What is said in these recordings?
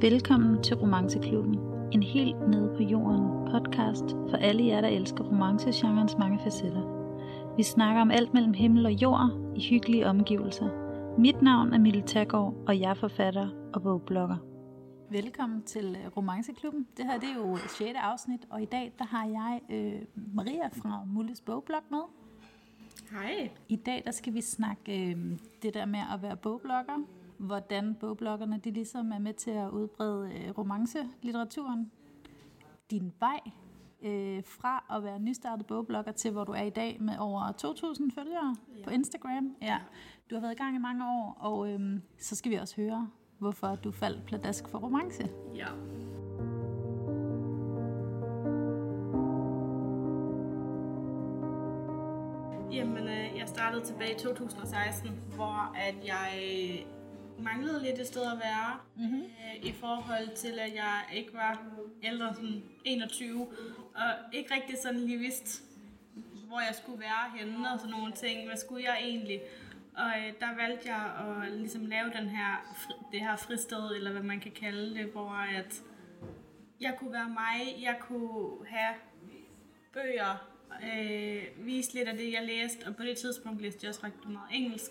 Velkommen til Romanceklubben, en helt nede på jorden podcast for alle jer, der elsker romancegenrens mange facetter. Vi snakker om alt mellem himmel og jord i hyggelige omgivelser. Mit navn er Mille Taggaard, og jeg er forfatter og bogblogger. Velkommen til øh, Romanceklubben. Det her det er jo 6. afsnit, og i dag der har jeg øh, Maria fra Mulles bogblog med. Hej. I dag der skal vi snakke øh, det der med at være bogblogger, hvordan bogbloggerne de ligesom er med til at udbrede øh, romancelitteraturen. Din vej øh, fra at være nystartet bogblogger til hvor du er i dag med over 2.000 følgere ja. på Instagram. Ja. Du har været i gang i mange år, og øh, så skal vi også høre, hvorfor du faldt pladask for romance. Ja. Jamen, øh, jeg startede tilbage i 2016, hvor at jeg manglede lidt et sted at være, mm-hmm. øh, i forhold til, at jeg ikke var ældre end 21, og ikke rigtig sådan lige vidste, hvor jeg skulle være henne og sådan nogle ting. Hvad skulle jeg egentlig? Og øh, der valgte jeg at ligesom lave den her, det her fristed, eller hvad man kan kalde det, hvor at jeg kunne være mig, jeg kunne have bøger, øh, vise lidt af det, jeg læste, og på det tidspunkt læste jeg også rigtig meget engelsk.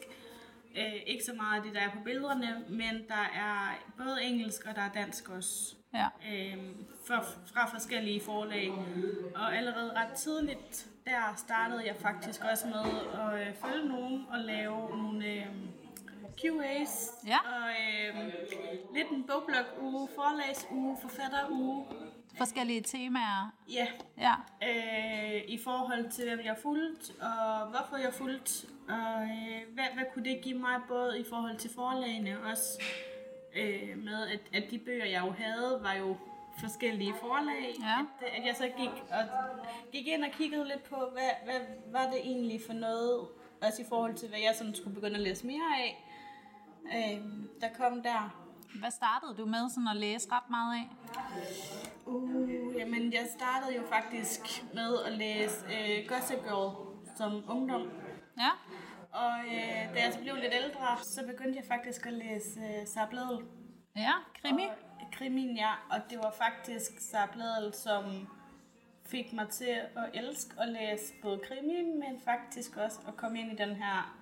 Øh, ikke så meget af det, der er på billederne, men der er både engelsk og der er dansk også. Ja. Øh, for, fra forskellige forlag. Og allerede ret tidligt, der startede jeg faktisk også med at øh, følge nogen og lave nogle øh, QA's. Ja. Og øh, lidt en bogblog-uge, forlagsuge, forfatteruge. Forskellige temaer. Ja, Ja. øh, i forhold til, hvem jeg fulgt, og hvorfor jeg fulgt, og øh, hvad, hvad kunne det give mig, både i forhold til forlagene, og også øh, med, at, at de bøger, jeg jo havde, var jo forskellige forlag. Ja. At, at jeg så gik, og, gik ind og kiggede lidt på, hvad, hvad var det egentlig for noget, også i forhold til, hvad jeg sådan skulle begynde at læse mere af. Øh, der kom der Hvad startede du med sådan at læse ret meget af? Uh, jamen, jeg startede jo faktisk med at læse øh, Gossip Girl som ungdom. Ja. Og øh, da jeg så blev lidt ældre, så begyndte jeg faktisk at læse øh, Sarah Bledel. Ja, krimi. Og, krimin, ja. Og det var faktisk Sarah Bledel, som fik mig til at elske at læse både krimi, men faktisk også at komme ind i den her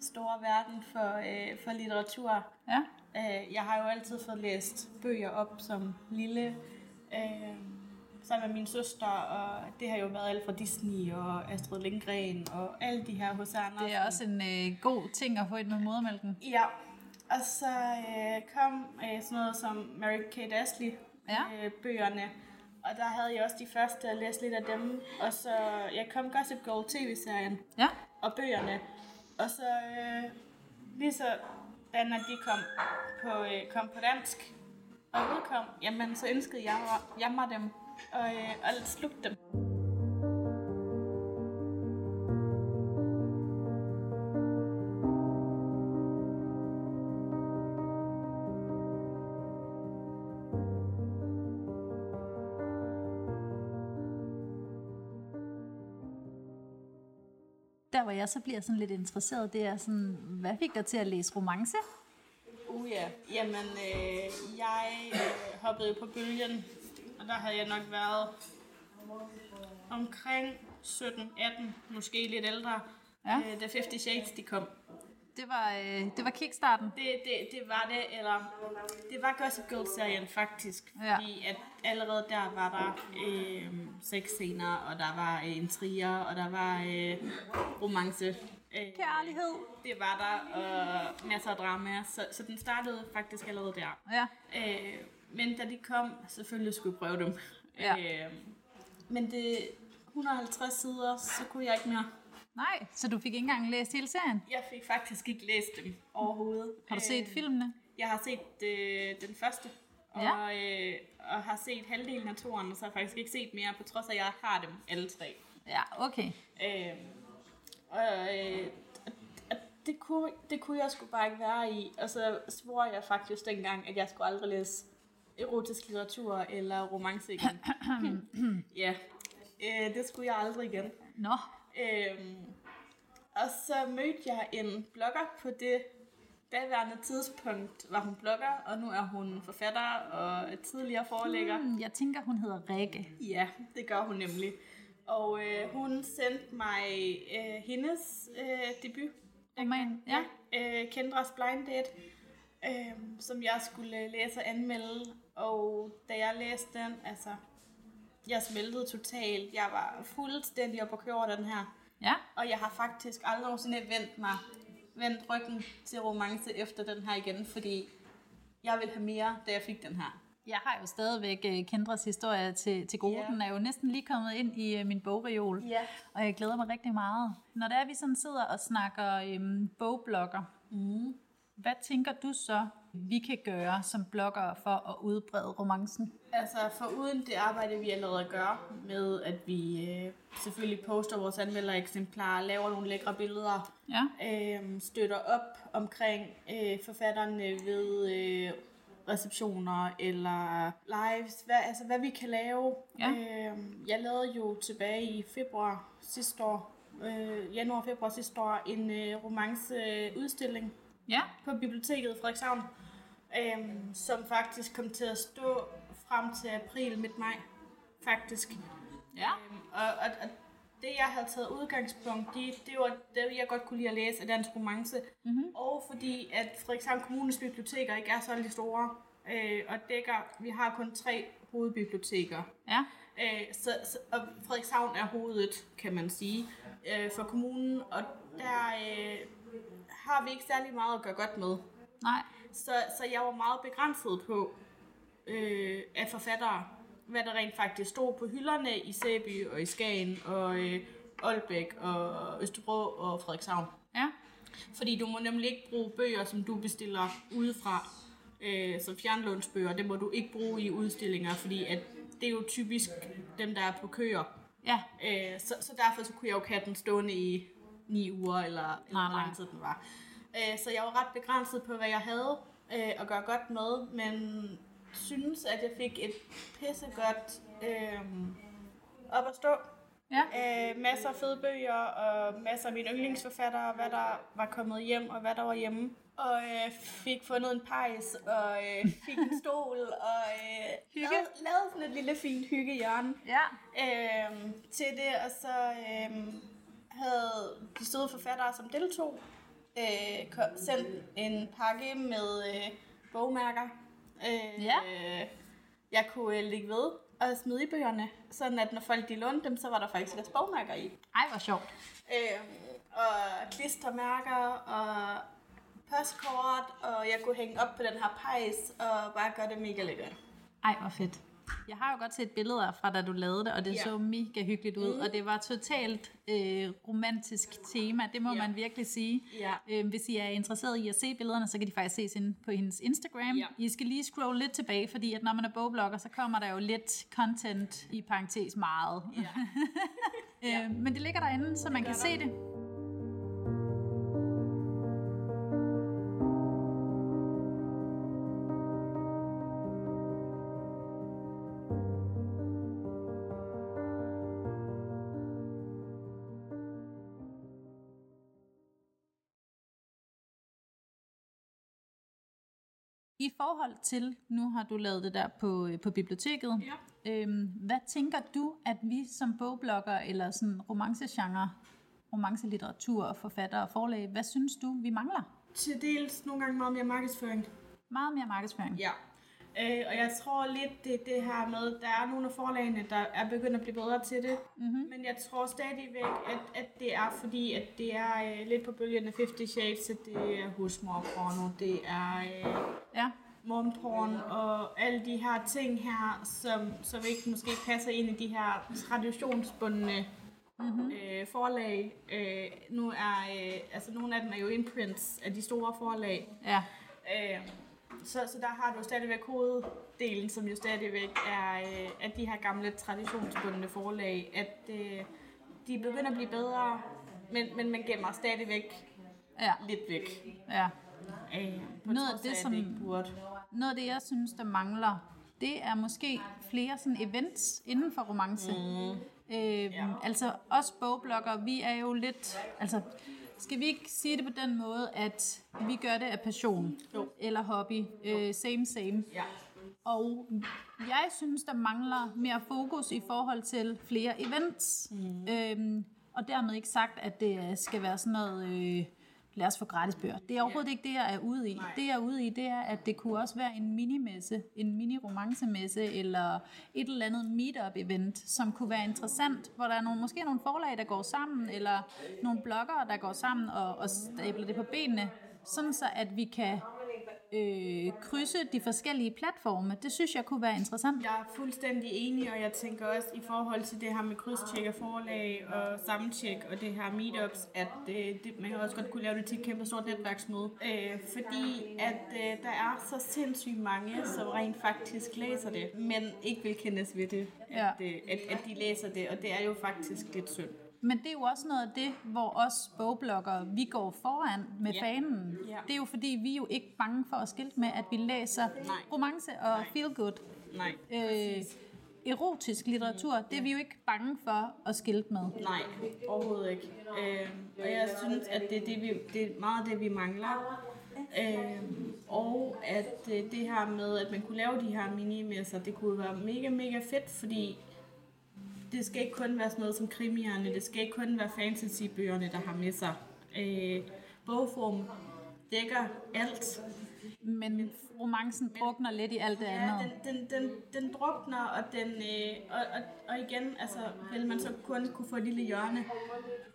store verden for, øh, for litteratur. Ja. Øh, jeg har jo altid fået læst bøger op som lille, øh, sammen med min søster, og det har jo været alt fra Disney og Astrid Lindgren og alle de her hos Andersen. Det er også en øh, god ting at få ind med modermælken. Ja, og så øh, kom øh, sådan noget som Mary Kate Ashley Ja. øh, bøgerne, og der havde jeg også de første, jeg læste lidt af dem, og så jeg kom Gossip Girl tv-serien Ja. og bøgerne, og så øh, lige så da når de kom på, øh, kom på dansk og udkom, jamen så ønskede jeg, jeg mig dem og, øh, og slugte dem. Der hvor jeg så bliver sådan lidt interesseret, det er sådan, hvad fik dig til at læse romance? Uh ja, jamen øh, jeg øh, hoppede jo på bølgen, der havde jeg nok været omkring 17-18, måske lidt ældre, Ja. øh, da 50 Shades de kom. Det var, øh, det var kickstarten. Det, det, det var det, eller det var Gossip Girl-serien faktisk, Ja. fordi at allerede der var der øh, sexscener, og der var øh, intriger, og der var øh, romance. Øh, Kærlighed. Det var der, og masser af drama, så, så den startede faktisk allerede der. Ja. Øh, men da de kom, selvfølgelig skulle jeg prøve dem. Ja. Øh, men det 150 sider, så kunne jeg ikke mere. Nej, så du fik ikke engang læst hele serien? Jeg fik faktisk ikke læst dem overhovedet. Har du set Øh, filmene? Jeg har set øh, den første, og, Ja. øh, og har set halvdelen af toeren, og så har jeg faktisk ikke set mere, på trods af, at jeg har dem alle tre. Ja, okay. Øh, og øh, det, kunne, det kunne jeg sgu bare ikke være i. Og så svor jeg faktisk dengang, at jeg skulle aldrig læse erotisk litteratur eller romance igen. ja, øh, det skulle jeg aldrig igen. Nå, Øhm, og så mødte jeg en blogger på det daværende tidspunkt var hun blogger, og nu er hun forfatter og tidligere forelægger. Hmm, jeg tænker, hun hedder Rikke. Ja, det gør hun nemlig. Og øh, hun sendte mig øh, hendes øh, debut. Roman, ja. Øh, Kendras Blind Date, øh, som jeg skulle læse og anmelde. Og da jeg læste den, altså, jeg smeltede totalt. Jeg var fuldstændig op at køre over den her. Ja. Og jeg har faktisk aldrig nogensinde vendt mig, vendt ryggen til romance efter den her igen, fordi jeg vil have mere, da jeg fik den her. Jeg har jo stadigvæk uh, Kendras historie til, til gode. Ja. Den er jo næsten lige kommet ind i uh, min bogreol, Ja. og jeg glæder mig rigtig meget. Når det er, vi sådan sidder og snakker um, bogblogger, Mm. Hvad tænker du så, vi kan gøre som blogger for at udbrede romancen? Altså, for uden det arbejde, vi allerede gør, med at vi øh, selvfølgelig poster vores anmeldereksemplarer, laver nogle lækre billeder, Ja. øh, støtter op omkring øh, forfatterne ved øh, receptioner eller lives, hvad, altså hvad vi kan lave. Ja. Øh, jeg lavede jo tilbage i februar sidste år, øh, januar-februar sidste år, en øh, romanceudstilling Ja. på biblioteket i Frederikshavn, øhm, som faktisk kom til at stå frem til april, midt maj, faktisk. Ja. Øhm, og, og, og det, jeg havde taget udgangspunkt i, det var det, jeg godt kunne lide at læse af dansk romance. Mm-hmm. Og fordi, at Frederikshavn Kommunes biblioteker ikke er særlig store, øh, og dækker, vi har kun tre hovedbiblioteker. Ja. Øh, så, så, og Frederikshavn er hovedet, kan man sige, øh, for kommunen, og der øh, har vi ikke særlig meget at gøre godt med. Nej. Så, så jeg var meget begrænset på øh, af forfattere, hvad der rent faktisk stod på hylderne i Sæby og i Skagen og øh, Aalbæk og Østerbro og Frederikshavn. Ja. Fordi du må nemlig ikke bruge bøger, som du bestiller udefra, øh, som fjernlånsbøger. Det må du ikke bruge i udstillinger, fordi at det er jo typisk dem, der er på køer. Ja. Øh, så, så derfor så kunne jeg jo have den stående i ni uger, eller, eller hvor lang tid den var. Øh, så jeg var ret begrænset på, hvad jeg havde øh, at gøre godt med, men synes, at jeg fik et pissegodt øh, op at stå. Ja. Øh, masser af fede bøger, og masser af mine yndlingsforfattere, hvad der var kommet hjem, og hvad der var hjemme. Og øh, fik fundet en pejs, og øh, fik en stol, og øh, Hygge. lavede, lavede sådan et lille fint hyggehjørne Ja. øh, til det, og så øh, havde de søde forfattere, som deltog, øh, sendt en pakke med øh, bogmærker. Øh, Ja. jeg kunne øh, lægge ved og smide i bøgerne, sådan at når folk de lånte dem, så var der faktisk deres bogmærker i. Ej, hvor sjovt. Øh, og klistermærker og postkort, og jeg kunne hænge op på den her pejs og bare gøre det mega lækkert. Ej, hvor fedt. Jeg har jo godt set billeder fra, da du lavede det, og det Ja. så mega hyggeligt ud, mm. og det var totalt øh, romantisk tema, det må Ja. man virkelig sige. Ja. Øh, hvis I er interesseret i at se billederne, så kan de faktisk ses inde på hendes Instagram. Ja. I skal lige scrolle lidt tilbage, fordi at når man er bogblogger, så kommer der jo lidt content i parentes meget. Ja. øh, men det ligger derinde, så man kan gør se der. det. I forhold til, nu har du lavet det der på, øh, på biblioteket, Ja. øhm, hvad tænker du, at vi som bogblogger eller sådan romancegenre, romancelitteratur og forfatter og forlag, hvad synes du, vi mangler? Til dels nogle gange meget mere markedsføring. Meget mere markedsføring. Ja. Øh, og jeg tror lidt, det det her med, der er nogle af forlagene, der er begyndt at blive bedre til det. Mm-hmm. Men jeg tror stadigvæk, at, at det er fordi, at det er øh, lidt på bølgen af 50 Shades, at det er husmorporno, det er øh, Ja. momporn og alle de her ting her, som, som ikke måske passer ind i de her traditionsbundne mm-hmm. øh, forlag. Øh, nu er, øh, altså nogle af dem er jo imprints af de store forlag. Ja. Øh, så, så der har du stadigvæk hoveddelen, som jo stadigvæk er øh, af de her gamle traditionsbundne forlag, at øh, de begynder at blive bedre, men, men man gemmer stadigvæk Ja. lidt væk. ja. Øh, på Noget af det, at som- ikke burde. Noget af det, jeg synes, der mangler, det er måske flere sådan events inden for romance. Mm. Øhm, Ja. Altså os bogblogger, vi er jo lidt, altså Skal vi ikke sige det på den måde, at vi gør det af passion Jo. eller hobby? Øh, same, same. Ja. Og jeg synes, der mangler mere fokus i forhold til flere events. Mm. Øhm, og dermed ikke sagt, at det skal være sådan noget, øh, lad os få gratis bøger. Det er overhovedet ikke det, jeg er ude i. Nej. Det, jeg er ude i, det er, at det kunne også være en minimesse, en mini-romancemesse, eller et eller andet meetup-event, som kunne være interessant, hvor der er nogle, måske nogle forlag, der går sammen, eller nogle bloggere, der går sammen og, og stabler det på benene, sådan så at vi kan øh, krydse de forskellige platforme. Det synes jeg kunne være interessant. Jeg er fuldstændig enig, og jeg tænker også i forhold til det her med krydstjek af forlag og sammentjek og det her meetups, at øh, det, man kan også godt kunne lave det til et kæmpe stort netværksmøde. Øh, fordi at øh, der er så sindssygt mange, som rent faktisk læser det, men ikke vil kendes ved det, Ja. at, øh, at, at de læser det, og det er jo faktisk lidt synd. Men det er jo også noget af det, hvor os bogbloggere, vi går foran med Ja. fanen. Ja. Det er jo fordi, vi er jo ikke bange for at skilte med, at vi læser Nej. romance og feel good. Nej, Øh, erotisk litteratur, det er vi jo ikke bange for at skilte med. Nej, overhovedet ikke. Øh, og jeg synes, at det er, det, vi, det er meget det, vi mangler. Øh, og at øh, det her med, at man kunne lave de her minimesser, det kunne være mega, mega fedt, fordi det skal ikke kun være sådan noget som krimierne, det skal ikke kun være fantasybøgerne, der har med sig. Øh, bogform dækker alt. Men romancen drukner lidt i alt det Ja, andet. den, den, den, den drukner, og, den, øh, og, og, og igen, altså, vil man så kun kunne få et lille hjørne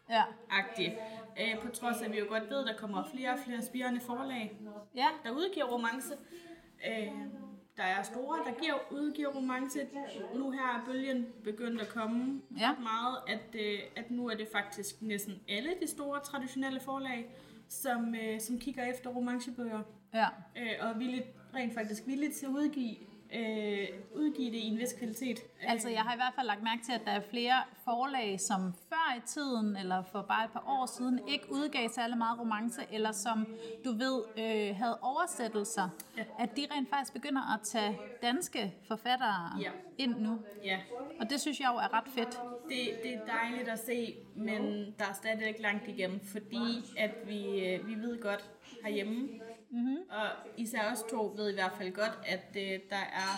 Ja. agtigt. Øh, på trods af, at vi jo godt ved, at der kommer flere og flere spirende forlag, ja, der udgiver romance. Øh, der er store, der giver, udgiver romance. Nu her er bølgen begyndt at komme Ja. meget, at, øh, at nu er det faktisk næsten alle de store traditionelle forlag, som, øh, som kigger efter romancebøger. ja. Øh, og villigt, rent faktisk villige til at udgive, øh, udgive det i en vis kvalitet. Altså, jeg har i hvert fald lagt mærke til, at der er flere forlag, som før i tiden, eller for bare et par år siden, ikke udgav særlig meget romance, eller som, du ved, øh, havde oversættelser, Ja. at de rent faktisk begynder at tage danske forfattere Ja. ind nu. Ja, Og det synes jeg jo er ret fedt. det, det er dejligt at se, men der er stadigvæk langt igennem, fordi at vi, øh, vi ved godt herhjemme, mm-hmm. og især os to ved i hvert fald godt, at øh, der er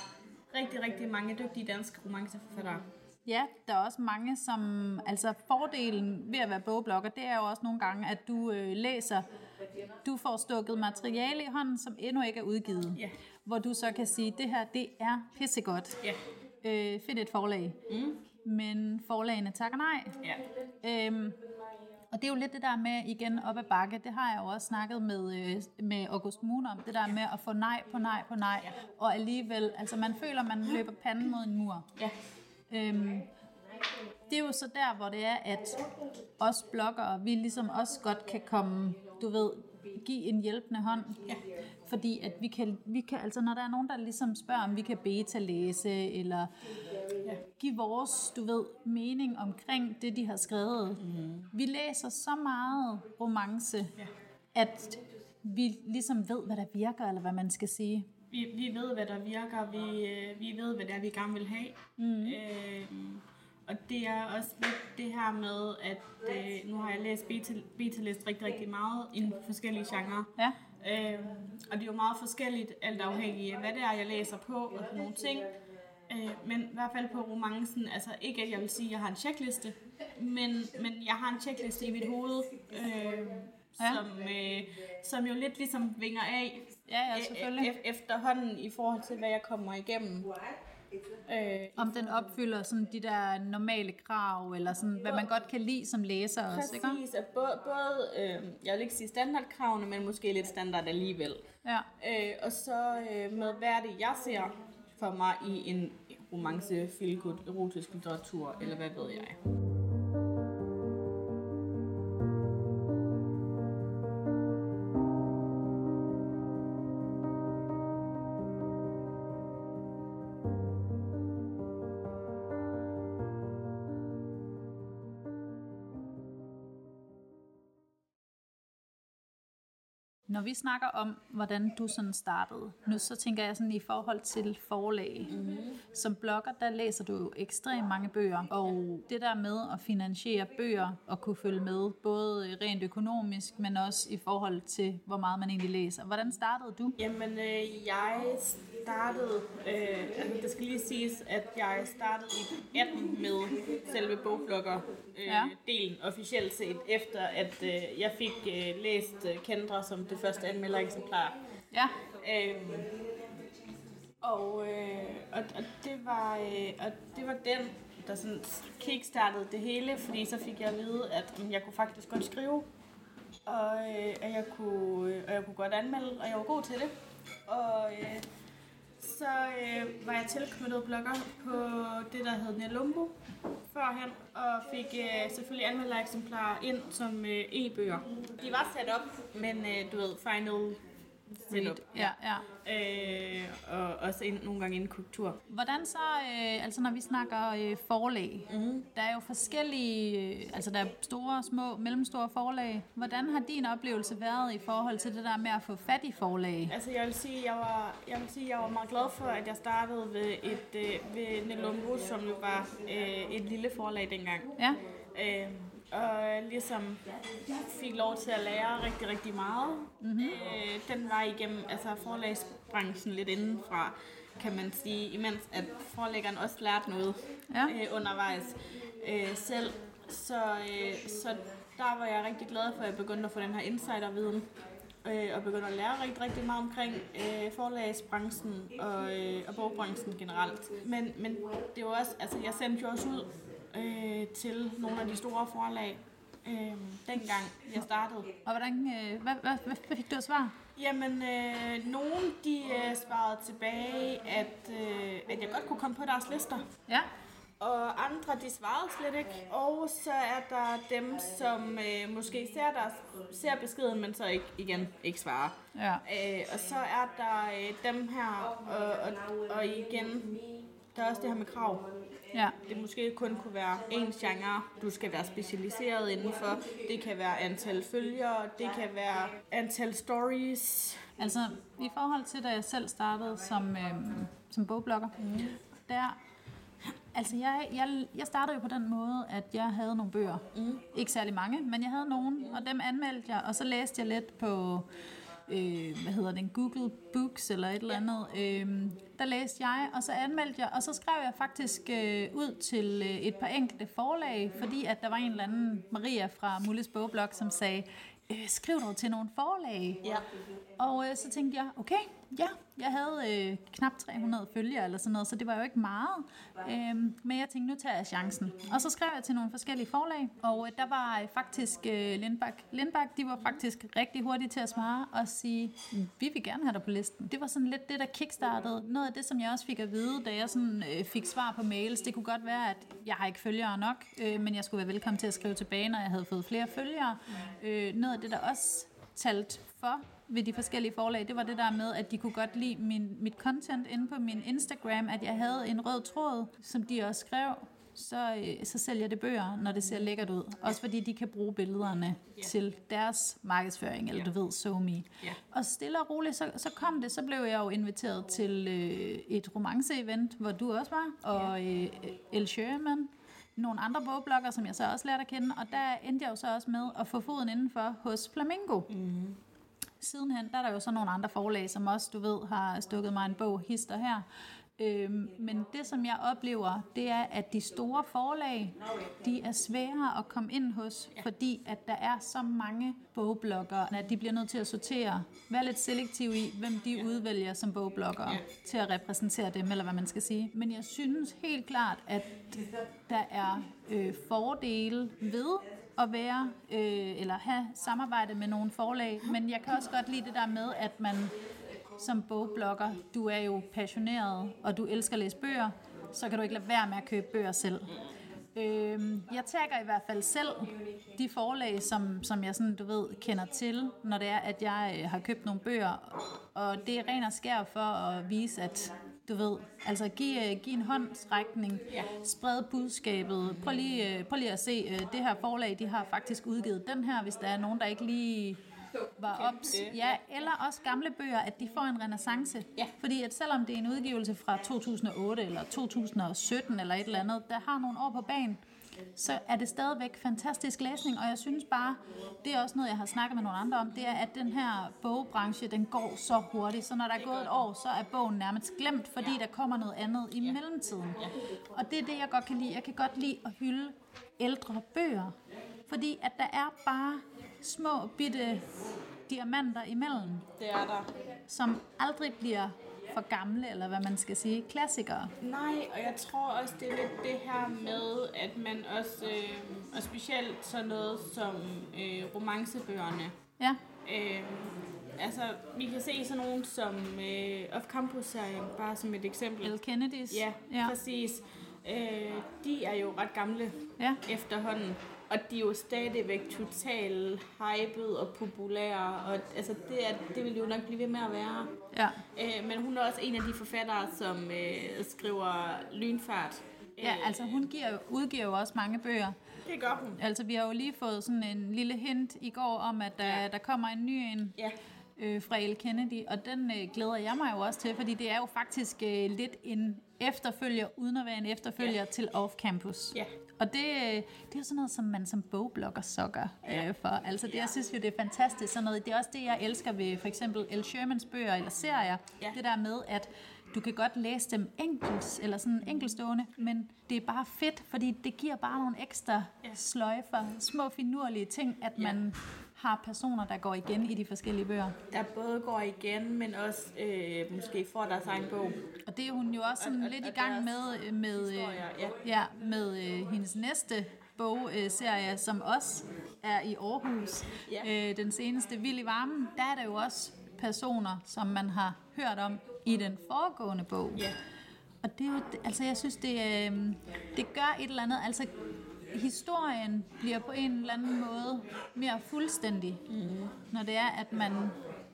rigtig, rigtig mange dygtige danske romanceforfattere. Ja, der er også mange, som... Altså, fordelen ved at være bogblogger, det er jo også nogle gange, at du øh, læser... Du får stukket materiale i hånden, som endnu ikke er udgivet. Ja. Hvor du så kan sige, det her, det er pissegodt. Ja, Øh, find et forlag. mm. Men forlagene takker nej. ja, Øhm, og det er jo lidt det der med, igen op ad bakke, det har jeg jo også snakket med, øh, med August Moon om, det der med at få nej på nej på nej, og alligevel, altså man føler, man løber panden mod en mur. ja, Øhm, det er jo så der, hvor det er, at os bloggere, vi ligesom også godt kan komme, du ved, give en hjælpende hånd. Ja. Fordi at vi kan, vi kan, altså når der er nogen, der ligesom spørger, om vi kan beta-læse, eller give vores, du ved, mening omkring det, de har skrevet. Mm. Vi læser så meget romance, Ja. at vi ligesom ved, hvad der virker, eller hvad man skal sige. Vi, vi ved, hvad der virker. Vi, øh, vi ved, hvad det er, vi gerne vil have. Mm. Øh, og det er også lidt det her med, at øh, nu har jeg læst beta- beta-list rigtig, rigtig meget inden for forskellige genrer. Ja, Øh, og det er jo meget forskelligt, alt afhængig af, hvad det er, jeg læser på og sådan nogle ting. Øh, men i hvert fald på romancen, altså ikke at jeg vil sige, at jeg har en checkliste, men, men jeg har en checkliste i mit hoved, øh, Ja. som, øh, som jo lidt ligesom vinger af ja, ja selvfølgelig. e- efterhånden i forhold til, hvad jeg kommer igennem. Øh, Om den opfylder sådan de der normale krav, eller sådan, hvad man godt kan lide som læser også, ikke? præcis, både, både øh, jeg vil ikke sige standardkravene, men måske lidt standard alligevel. Ja. Øh, og så øh, med, hvad er det, jeg ser for mig i en romance, feelgood, erotisk litteratur, eller hvad ved jeg. Når vi snakker om, hvordan du sådan startede, nu så tænker jeg sådan i forhold til forlag. Mm. Som blogger, der læser du jo ekstremt mange bøger, og det der med at finansiere bøger og kunne følge med, både rent økonomisk, men også i forhold til, hvor meget man egentlig læser. Hvordan startede du? Jamen, øh, jeg startede, øh, altså det skal lige siges, at jeg startede i 18 med selve bogblogger øh, ja. delen officielt set, efter at øh, jeg fik øh, læst øh, Kendra som det første anmeldereksemplar. Ja. Øh, og, øh, og, og, det var, øh, og det var den, der sådan kickstartede det hele, fordi så fik jeg at vide, at øh, jeg kunne faktisk godt skrive, og øh, at jeg kunne, øh, og jeg kunne godt anmelde, og jeg var god til det. Og øh, så øh, var jeg tilknyttet blogger på det, der hed Nelumbo førhen, og fik øh, selvfølgelig anmeldereksemplarer ind som øh, e-bøger. De var sat op, men øh, du ved, final setup. Ja, ja. Øh, og også ind, nogle gange inden kultur. Hvordan så, øh, altså når vi snakker øh, forlag, mm. der er jo forskellige, øh, altså der er store, små, mellemstore forlag. Hvordan har din oplevelse været i forhold til det der med at få fat i forlag? Altså jeg vil sige, jeg var, jeg vil sige, jeg var meget glad for, at jeg startede ved, et, øh, ved Nelumbo, som jo var øh, et lille forlag dengang. Ja. Øh, og ligesom fik lov til at lære rigtig, rigtig meget. Mm-hmm. Øh, den var igennem altså forlagsbranchen lidt indenfra, kan man sige, imens at forlæggeren også lærte noget ja. øh, undervejs øh, selv. Så, øh, så der var jeg rigtig glad for, at jeg begyndte at få den her insiderviden øh, og begyndte at lære rigtig, rigtig meget omkring øh, forlagsbranchen og, øh, og bogbranchen generelt. Men, men det var også, altså jeg sendte jo også ud øh, til nogle af de store forlag, øh, dengang jeg startede. Og hvordan, øh, hvad, hvad, hvad, fik du at svare? Jamen, øh, nogen de øh, svarede tilbage, at, øh, at jeg godt kunne komme på deres lister. Ja. Og andre, de svarede slet ikke. Og så er der dem, som øh, måske ser, deres, ser beskeden, men så ikke, igen ikke svarer. Ja. Øh, og så er der øh, dem her, og, og, og igen, der er også det her med krav. Ja. Det måske kun kunne være en genre, du skal være specialiseret indenfor. Det kan være antal følgere, det kan være antal stories. Altså, i forhold til, da jeg selv startede som, øhm, som bogblogger, mm. der Altså, jeg, jeg, jeg startede jo på den måde, at jeg havde nogle bøger. Mm. Ikke særlig mange, men jeg havde nogle, og dem anmeldte jeg, og så læste jeg lidt på øh, hvad hedder den, Google Books eller et eller andet. Øh, der læste jeg, og så anmeldte jeg, og så skrev jeg faktisk øh, ud til øh, et par enkelte forlag, fordi at der var en eller anden, Maria fra Mulles Bogblog, som sagde, øh, skriv dog til nogle forlag. Ja. Og øh, så tænkte jeg, okay, ja, jeg havde øh, knap 300 følgere eller sådan noget, så det var jo ikke meget. Øhm, men jeg tænkte, nu tager jeg chancen. Og så skrev jeg til nogle forskellige forlag, og øh, der var øh, faktisk øh, Lindbak. Lindbak, de var faktisk rigtig hurtige til at svare og sige, vi vil gerne have dig på listen. Det var sådan lidt det, der kickstartede. Noget af det, som jeg også fik at vide, da jeg sådan, øh, fik svar på mails, det kunne godt være, at jeg har ikke følgere nok, øh, men jeg skulle være velkommen til at skrive tilbage, når jeg havde fået flere følgere. Øh, noget af det, der også talt for ved de forskellige forlag, det var det der med, at de kunne godt lide min, mit content inde på min Instagram, at jeg havde en rød tråd, som de også skrev, så, øh, så sælger det bøger, når det ser lækkert ud. Også fordi de kan bruge billederne yeah. til deres markedsføring, eller yeah. du ved, SoMe. Yeah. Og stille og roligt, så, så kom det, så blev jeg jo inviteret til øh, et romance-event, hvor du også var, og øh, El Sherman, nogle andre bogblogger, som jeg så også lærte at kende, og der endte jeg jo så også med at få foden indenfor hos Flamingo. Mm sidenhen, der er der jo så nogle andre forlag, som også, du ved, har stukket mig en bog, hister her. Øhm, men det, som jeg oplever, det er, at de store forlag, de er svære at komme ind hos, fordi at der er så mange bogblogger, at de bliver nødt til at sortere, være lidt selektiv i, hvem de udvælger som bogblogger til at repræsentere dem, eller hvad man skal sige. Men jeg synes helt klart, at der er øh, fordele ved at være øh, eller have samarbejde med nogle forlag, men jeg kan også godt lide det der med, at man som bogblogger, du er jo passioneret, og du elsker at læse bøger, så kan du ikke lade være med at købe bøger selv. Øh, jeg tager i hvert fald selv de forlag, som, som jeg sådan, du ved, kender til, når det er, at jeg øh, har købt nogle bøger, og det er ren og skær for at vise, at du ved, altså giv, uh, giv en håndsrækning, ja. spred budskabet, prøv lige, uh, prøv lige at se, uh, det her forlag, de har faktisk udgivet den her, hvis der er nogen, der ikke lige var ops. Ja, eller også gamle bøger, at de får en renaissance. Ja. Fordi at selvom det er en udgivelse fra 2008 eller 2017 eller et eller andet, der har nogle år på banen, så er det stadigvæk fantastisk læsning, og jeg synes bare, det er også noget, jeg har snakket med nogle andre om, det er, at den her bogbranche, den går så hurtigt, så når der er gået et år, så er bogen nærmest glemt, fordi der kommer noget andet i mellemtiden. Og det er det, jeg godt kan lide. Jeg kan godt lide at hylde ældre bøger, fordi at der er bare små bitte diamanter imellem, Det er der. som aldrig bliver for gamle, eller hvad man skal sige, klassikere. Nej, og jeg tror også, det er lidt det her med, at man også, øh, og specielt sådan noget som øh, romancebøgerne, Ja, øh, altså vi kan se sådan nogen som øh, Off Campus-serien, bare som et eksempel. El Kennedys. Ja, ja. præcis. Øh, de er jo ret gamle Ja. efterhånden, og de er jo stadigvæk totalt hyped og populære, og altså det, er, det vil jo nok blive ved med at være. ja. Øh, men hun er også en af de forfattere, som øh, skriver lynfart. Ja, altså hun giver, udgiver jo også mange bøger. Det gør hun. Altså vi har jo lige fået sådan en lille hint i går om, at der, Ja. der kommer en ny en Ja, øh, fra El Kennedy, og den øh, glæder jeg mig jo også til, fordi det er jo faktisk øh, lidt en efterfølger, uden at være en efterfølger Ja. til Off Campus. Ja. Og det, øh, det er jo sådan noget, som man som bogblogger sokker øh, for. Altså det, jeg synes jo, det er fantastisk. Sådan noget. Det er også det, jeg elsker ved for eksempel El Shermans bøger eller serier. Ja. Det der med, at du kan godt læse dem enkelt, eller sådan enkeltstående, men det er bare fedt, fordi det giver bare nogle ekstra Ja. sløjfer, små finurlige ting, at Ja. man har personer, der går igen i de forskellige bøger. der både går igen, men også øh, måske får deres egen bog. Og det er hun jo også sådan Og- lidt og i gang med, med, øh, historier, ja. ja, med øh, hendes næste bogserie, som også er i Aarhus. Ja. Øh, den seneste, Vild i Varmen, der er der jo også personer, som man har hørt om i den foregående bog. Ja. Og det er jo, altså jeg synes, det, øh, det gør et eller andet, altså historien bliver på en eller anden måde mere fuldstændig, mm. når det er, at man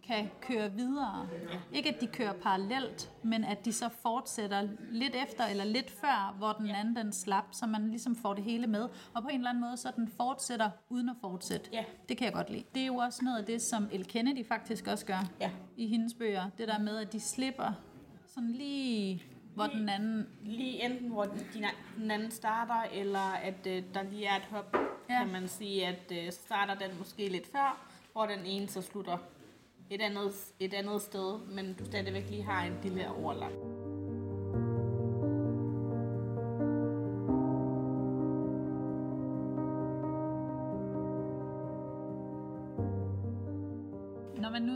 kan køre videre. Ikke at de kører parallelt, men at de så fortsætter lidt efter eller lidt før, hvor den anden den slap, så man ligesom får det hele med. Og på en eller anden måde, så den fortsætter uden at fortsætte. Ja. Det kan jeg godt lide. Det er jo også noget af det, som El Kennedy faktisk også gør Ja. i hendes bøger. Det der med, at de slipper sådan lige, hvor den anden... Lige enten hvor den, den anden starter, eller at øh, der lige er et hop, ja. kan man sige, at øh, starter den måske lidt før, hvor den ene så slutter et andet, et andet sted, men du stadigvæk lige har en lille overlap.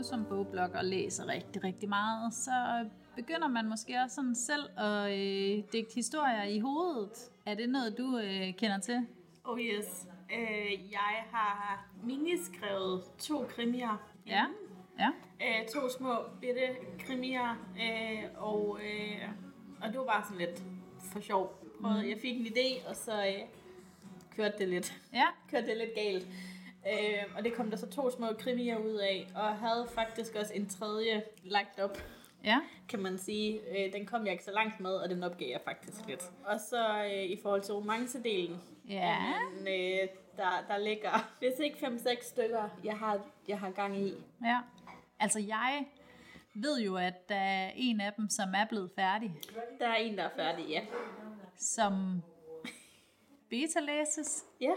Som bogblogger læser rigtig, rigtig meget, så begynder man måske også sådan selv at øh, digte historier i hovedet. Er det noget, du øh, kender til? Oh yes. Øh, jeg har miniskrevet to krimier. Ja? Ja? Øh, to små bitte krimier, øh, og, øh, og det var bare sådan lidt for sjov. Prøvede, Jeg fik en idé, og så øh, kørte det lidt. Ja? kørte det lidt galt. Øh, og det kom der så to små krimier ud af, og havde faktisk også en tredje lagt op, Ja? kan man sige. Øh, den kom jeg ikke så langt med, og den opgav jeg faktisk lidt. Og så øh, i forhold til romancedelen, Ja. jamen, øh, der, der ligger, hvis ikke 5-6 stykker, jeg har, jeg har gang i. Ja. Altså jeg ved jo, at der er en af dem, som er blevet færdig, Der er en, der er færdig, ja. som beta-læses. Ja,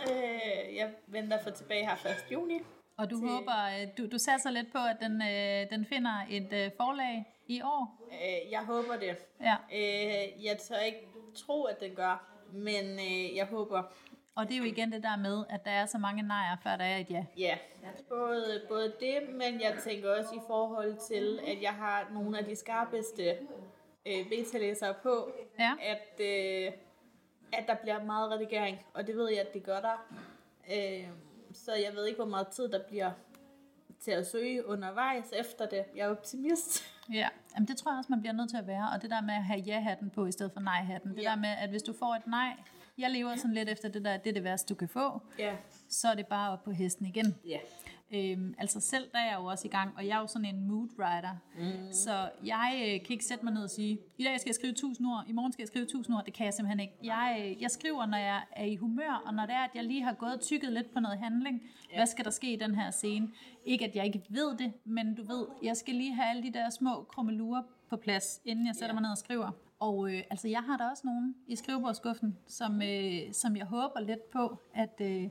øh, jeg venter for tilbage her 1. juni. Og du Til- håber, øh, du, du satser lidt på, at den, øh, den finder et øh, forlag i år. Øh, jeg håber det. Ja. Øh, jeg tør ikke tro, at den gør, men øh, jeg håber. Og det er jo igen det der med, at der er så mange nejer, før der er et ja. Ja, både, både det, men jeg tænker også i forhold til, at jeg har nogle af de skarpeste øh, beta-læsere på, Ja. at, øh, at der bliver meget redigering, og det ved jeg, at det gør der. Øh, så jeg ved ikke, hvor meget tid der bliver til at søge undervejs efter det. Jeg er optimist. Ja, Jamen, det tror jeg også, man bliver nødt til at være. Og det der med at have ja-hatten på i stedet for nej-hatten. Det Ja. der med, at hvis du får et nej, jeg lever sådan lidt efter det der, det er det værste, du kan få, Ja. så er det bare op på hesten igen. Ja. Øhm, altså selv der er jeg jo også i gang, og jeg er jo sådan en mood writer. Mm. Så jeg øh, kan ikke sætte mig ned og sige, i dag skal jeg skrive 1000 ord, i morgen skal jeg skrive 1000 ord. Det kan jeg simpelthen ikke. Jeg, øh, jeg skriver, når jeg er i humør, og når det er, at jeg lige har gået og tykket lidt på noget handling. Ja. Hvad skal der ske i den her scene? Ikke at jeg ikke ved det, men du ved, jeg skal lige have alle de der små krummelurer på plads, inden jeg sætter ja. mig ned og skriver. Og øh, altså, jeg har da også nogen i skrivebordskuffen, som, øh, som jeg håber lidt på, at, øh,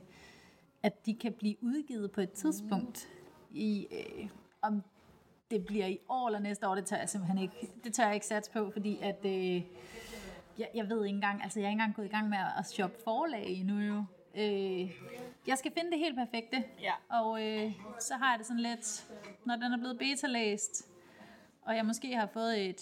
at de kan blive udgivet på et tidspunkt. I, øh, om det bliver i år eller næste år, det tør jeg simpelthen ikke, det tør jeg ikke satse på, fordi at, øh, jeg, jeg ved ikke engang, altså jeg er ikke engang gået i gang med at shoppe forlag endnu jo. Øh, jeg skal finde det helt perfekte, Ja. og øh, så har jeg det sådan lidt, når den er blevet beta-læst, og jeg måske har fået et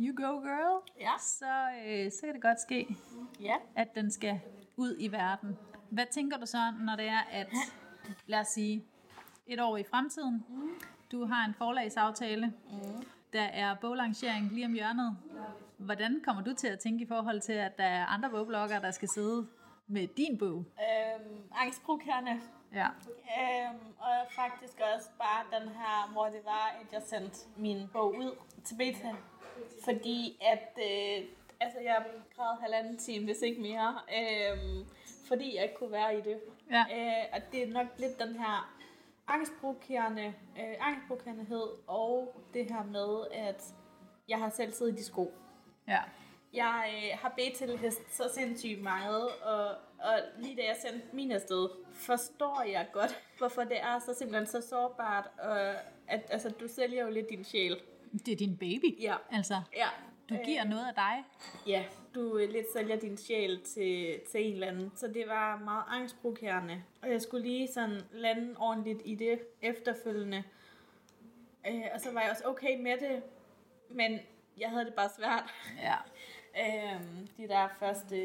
you go girl, Ja. så, øh, så kan det godt ske, Ja. at den skal ud i verden. Hvad tænker du så, når det er, at, lad os sige, et år i fremtiden, du har en forlagsaftale, der er boglancering lige om hjørnet. Hvordan kommer du til at tænke i forhold til, at der er andre bogbloggere, der skal sidde med din bog? Øhm, angstprovokerende. Ja. Øhm, og faktisk også bare den her, hvor det var, at jeg sendte min bog ud til beta. Fordi at, øh, altså jeg græd halvanden time, hvis ikke mere. Øhm, fordi jeg ikke kunne være i det. Ja. Øh, og det er nok lidt den her angstprovokerende, øh, angstprovokerendehed, og det her med, at jeg har selv siddet i de sko. Ja. Jeg øh, har bedt til hest så sindssygt meget, og, og lige da jeg sendte min afsted, forstår jeg godt, hvorfor det er så simpelthen så sårbart, og at altså, du sælger jo lidt din sjæl. Det er din baby. Ja. Altså, Ja. Du giver noget af dig. Ja, du øh, lidt sælger din sjæl til, til en eller anden. Så det var meget angstprovokerende. Og jeg skulle lige sådan lande ordentligt i det efterfølgende. Øh, og så var jeg også okay med det, men jeg havde det bare svært. Ja. Øhm, de der første,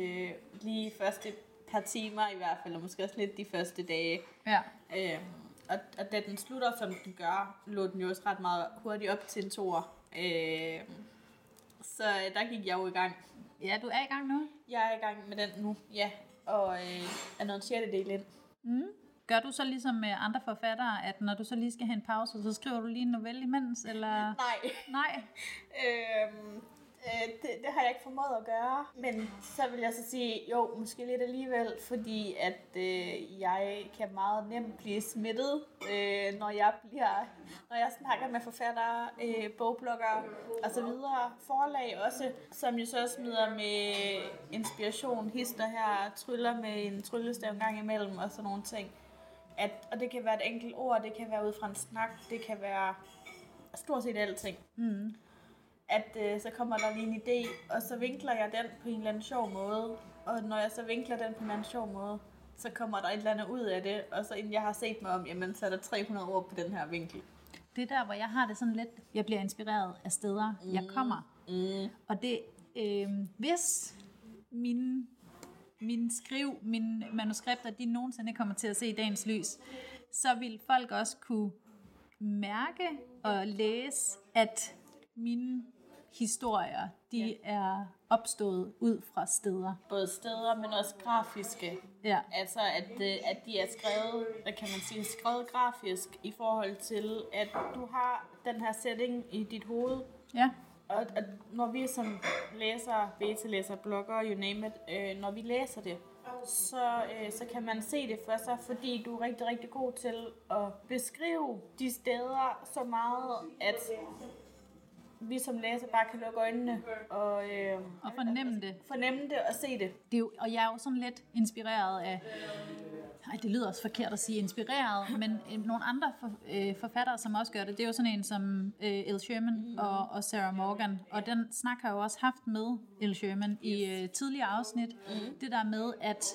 lige første par timer i hvert fald, og måske også lidt de første dage. Ja. Øhm, og, og da den slutter, som den gør, lå den jo også ret meget hurtigt op til en toer. Øhm, så øh, der gik jeg jo i gang. Ja, du er i gang nu. Jeg er i gang med den nu, ja. Og øh, er noget en sjældedel ind. Mm. Gør du så ligesom med andre forfattere, at når du så lige skal have en pause, så skriver du lige en novelle imens, eller? Nej. Nej. Øhm, øh, det, det har jeg ikke formået at gøre. Men så vil jeg så sige, jo, måske lidt alligevel, fordi at øh, jeg kan meget nemt blive smittet, øh, når jeg bliver, når jeg snakker med forfattere, øh, bogbloggere og så videre. Forlag også, som jo så smider med inspiration, hister her, tryller med en tryllestav en gang imellem og sådan nogle ting. At, og det kan være et enkelt ord, det kan være ud fra en snak, det kan være stort set alting Mm at øh, så kommer der lige en idé, og så vinkler jeg den på en eller anden sjov måde. Og når jeg så vinkler den på en eller anden sjov måde, så kommer der et eller andet ud af det, og så inden jeg har set mig om, jamen så er der 300 ord på den her vinkel. Det er der, hvor jeg har det sådan lidt, jeg bliver inspireret af steder, mm. jeg kommer. Mm. Og det, øh, hvis mine, mine skriv, mine manuskripter, de nogensinde kommer til at se dagens lys, så vil folk også kunne mærke og læse, at mine historier, de Ja. er opstået ud fra steder. Både steder, men også grafiske. Ja. Altså, at, øh, at de er skrevet, hvad kan man sige, skrevet grafisk i forhold til, at du har den her setting i dit hoved, Ja. Og, og når vi som læser, beta-læser, blogger, you name it, øh, når vi læser det, så, øh, så kan man se det for sig, fordi du er rigtig, rigtig god til at beskrive de steder så meget, at vi som læser bare kan lukke øjnene og, øh, Og fornemme det. fornemme det og se det. det er jo, og jeg er jo sådan lidt inspireret af, ej, det lyder også forkert at sige inspireret, men øh, nogle andre for, øh, forfattere, som også gør det, det er jo sådan en som øh, El Sherman mm. og, og Sarah Morgan, og den snak har jeg jo også haft med El Sherman i øh, tidligere afsnit, mm. det der med, at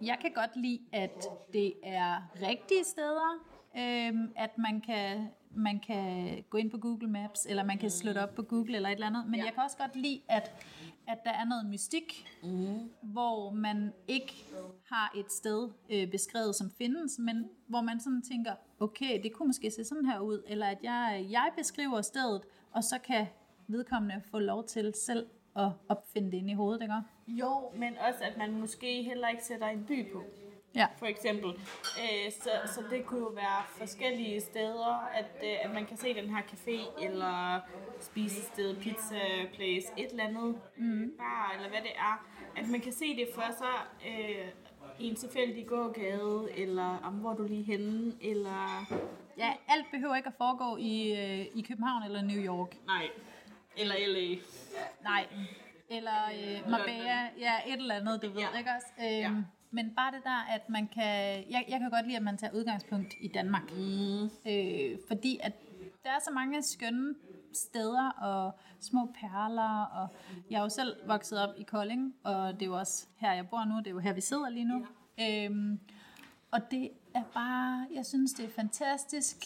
jeg kan godt lide, at det er rigtige steder, øh, at man kan man kan gå ind på Google Maps, eller man kan slå det op på Google eller et eller andet, men Ja. jeg kan også godt lide, at, at der er noget mystik, mm. hvor man ikke har et sted øh, beskrevet, som findes, men hvor man sådan tænker, okay, det kunne måske se sådan her ud, eller at jeg, jeg beskriver stedet, og så kan vedkommende få lov til selv at opfinde det ind i hovedet, ikke? Jo, men også at man måske heller ikke sætter en by på. Ja. for eksempel. Øh, så, så det kunne jo være forskellige steder, at, øh, at man kan se den her café, eller spisested, pizza place, et eller andet mm. bar, eller hvad det er. At man kan se det for sig øh, i en tilfældig gågade, eller om hvor du lige er henne, eller... Ja, alt behøver ikke at foregå i, øh, i København eller New York. Nej, eller LA. Nej. Eller øh, Marbella, ja, et eller andet, du ved, Ja. ikke også? Øhm, Ja. Men bare det der, at man kan... Jeg, jeg kan godt lide, at man tager udgangspunkt i Danmark. Mm. Øh, fordi at der er så mange skønne steder og små perler, og jeg er jo selv vokset op i Kolding, og det er jo også her, jeg bor nu, det er jo her, vi sidder lige nu. Ja. Øhm, og det er bare, jeg synes, det er fantastisk.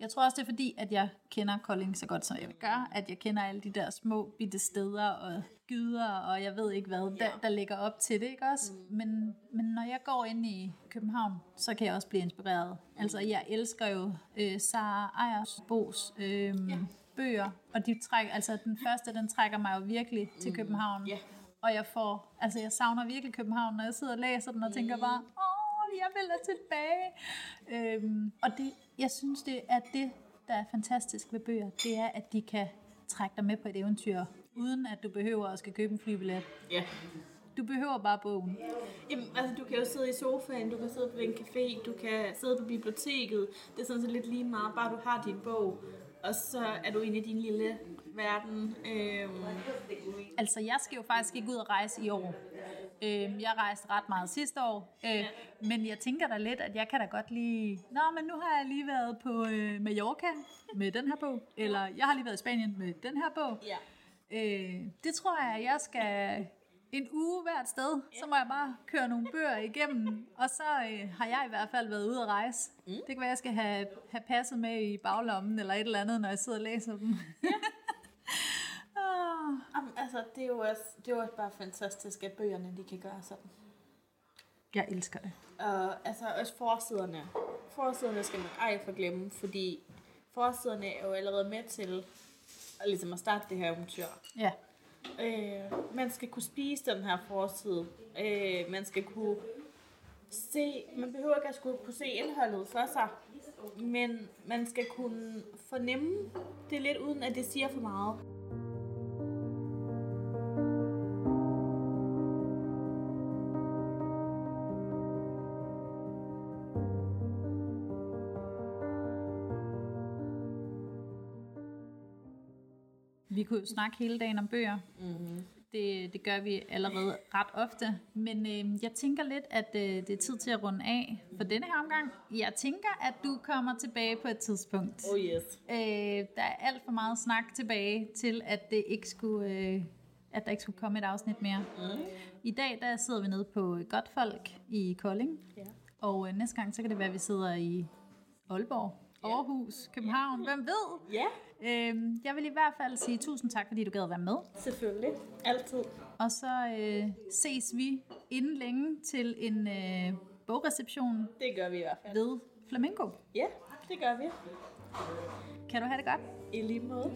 Jeg tror også, det er fordi, at jeg kender Kolding så godt, som jeg gør, at jeg kender alle de der små bitte steder og gyder, og jeg ved ikke hvad, der, der ligger op til det, ikke også? Mm. Men, men når jeg går ind i København, så kan jeg også blive inspireret. Altså, jeg elsker jo øh, Sara Ejers Bos øh, ja. bøger, og de trækker, altså den første, den trækker mig jo virkelig til København. Ja. Og jeg får, altså jeg savner virkelig København, når jeg sidder og læser den og tænker bare, åh, jeg vil da tilbage. Øhm, og det, jeg synes, det er det, der er fantastisk ved bøger, det er, at de kan trække dig med på et eventyr, uden at du behøver at skal købe en flybillet. Ja. Du behøver bare bogen. Jamen, altså, du kan jo sidde i sofaen, du kan sidde på en café, du kan sidde på biblioteket. Det er sådan set lidt lige meget, bare du har din bog. Og så er du inde i din lille verden. Øhm, Altså, jeg skal jo faktisk ikke ud og rejse i år. Øhm, jeg rejste ret meget sidste år, øh, men jeg tænker da lidt, at jeg kan da godt lige... Nå, men nu har jeg lige været på øh, Mallorca med den her bog, eller jeg har lige været i Spanien med den her bog. ja. Øh, det tror jeg, jeg skal en uge hvert sted. Så må jeg bare køre nogle bøger igennem, og så øh, har jeg i hvert fald været ude at rejse. Mm. Det kan være, jeg skal have, have passet med i baglommen eller et eller andet, når jeg sidder og læser dem. Ja. Jamen, altså, det er, jo også, det er jo også bare fantastisk, at bøgerne de kan gøre sådan. Jeg elsker det. Og altså også forsiderne. Forsiderne skal man ej forglemme, fordi forsiderne er jo allerede med til at, ligesom at starte det her eventyr. Ja. Øh, man skal kunne spise den her forside. Øh, man skal kunne se, man behøver ikke at skulle kunne se indholdet for sig, men man skal kunne fornemme det lidt, uden at det siger for meget. Vi kunne jo snakke hele dagen om bøger. Mm-hmm. Det, det gør vi allerede ret ofte. Men øh, jeg tænker lidt, at øh, det er tid til at runde af for denne her omgang. Jeg tænker, at du kommer tilbage på et tidspunkt. Oh yes. Øh, der er alt for meget snak tilbage til, at det ikke skulle... Øh, at der ikke skulle komme et afsnit mere. Mm. I dag der sidder vi nede på Godtfolk i Kolding. Ja. Og øh, næste gang, så kan det være, at vi sidder i Aalborg, Aarhus, København. Hvem ved? Ja, Øhm, jeg vil i hvert fald sige tusind tak, fordi du gad at være med. selvfølgelig. Altid. Og så øh, ses vi inden længe til en øh, bogreception Det gør vi i hvert fald. ved Flamingo. Ja, det gør vi. Kan du have det godt? I lige måde.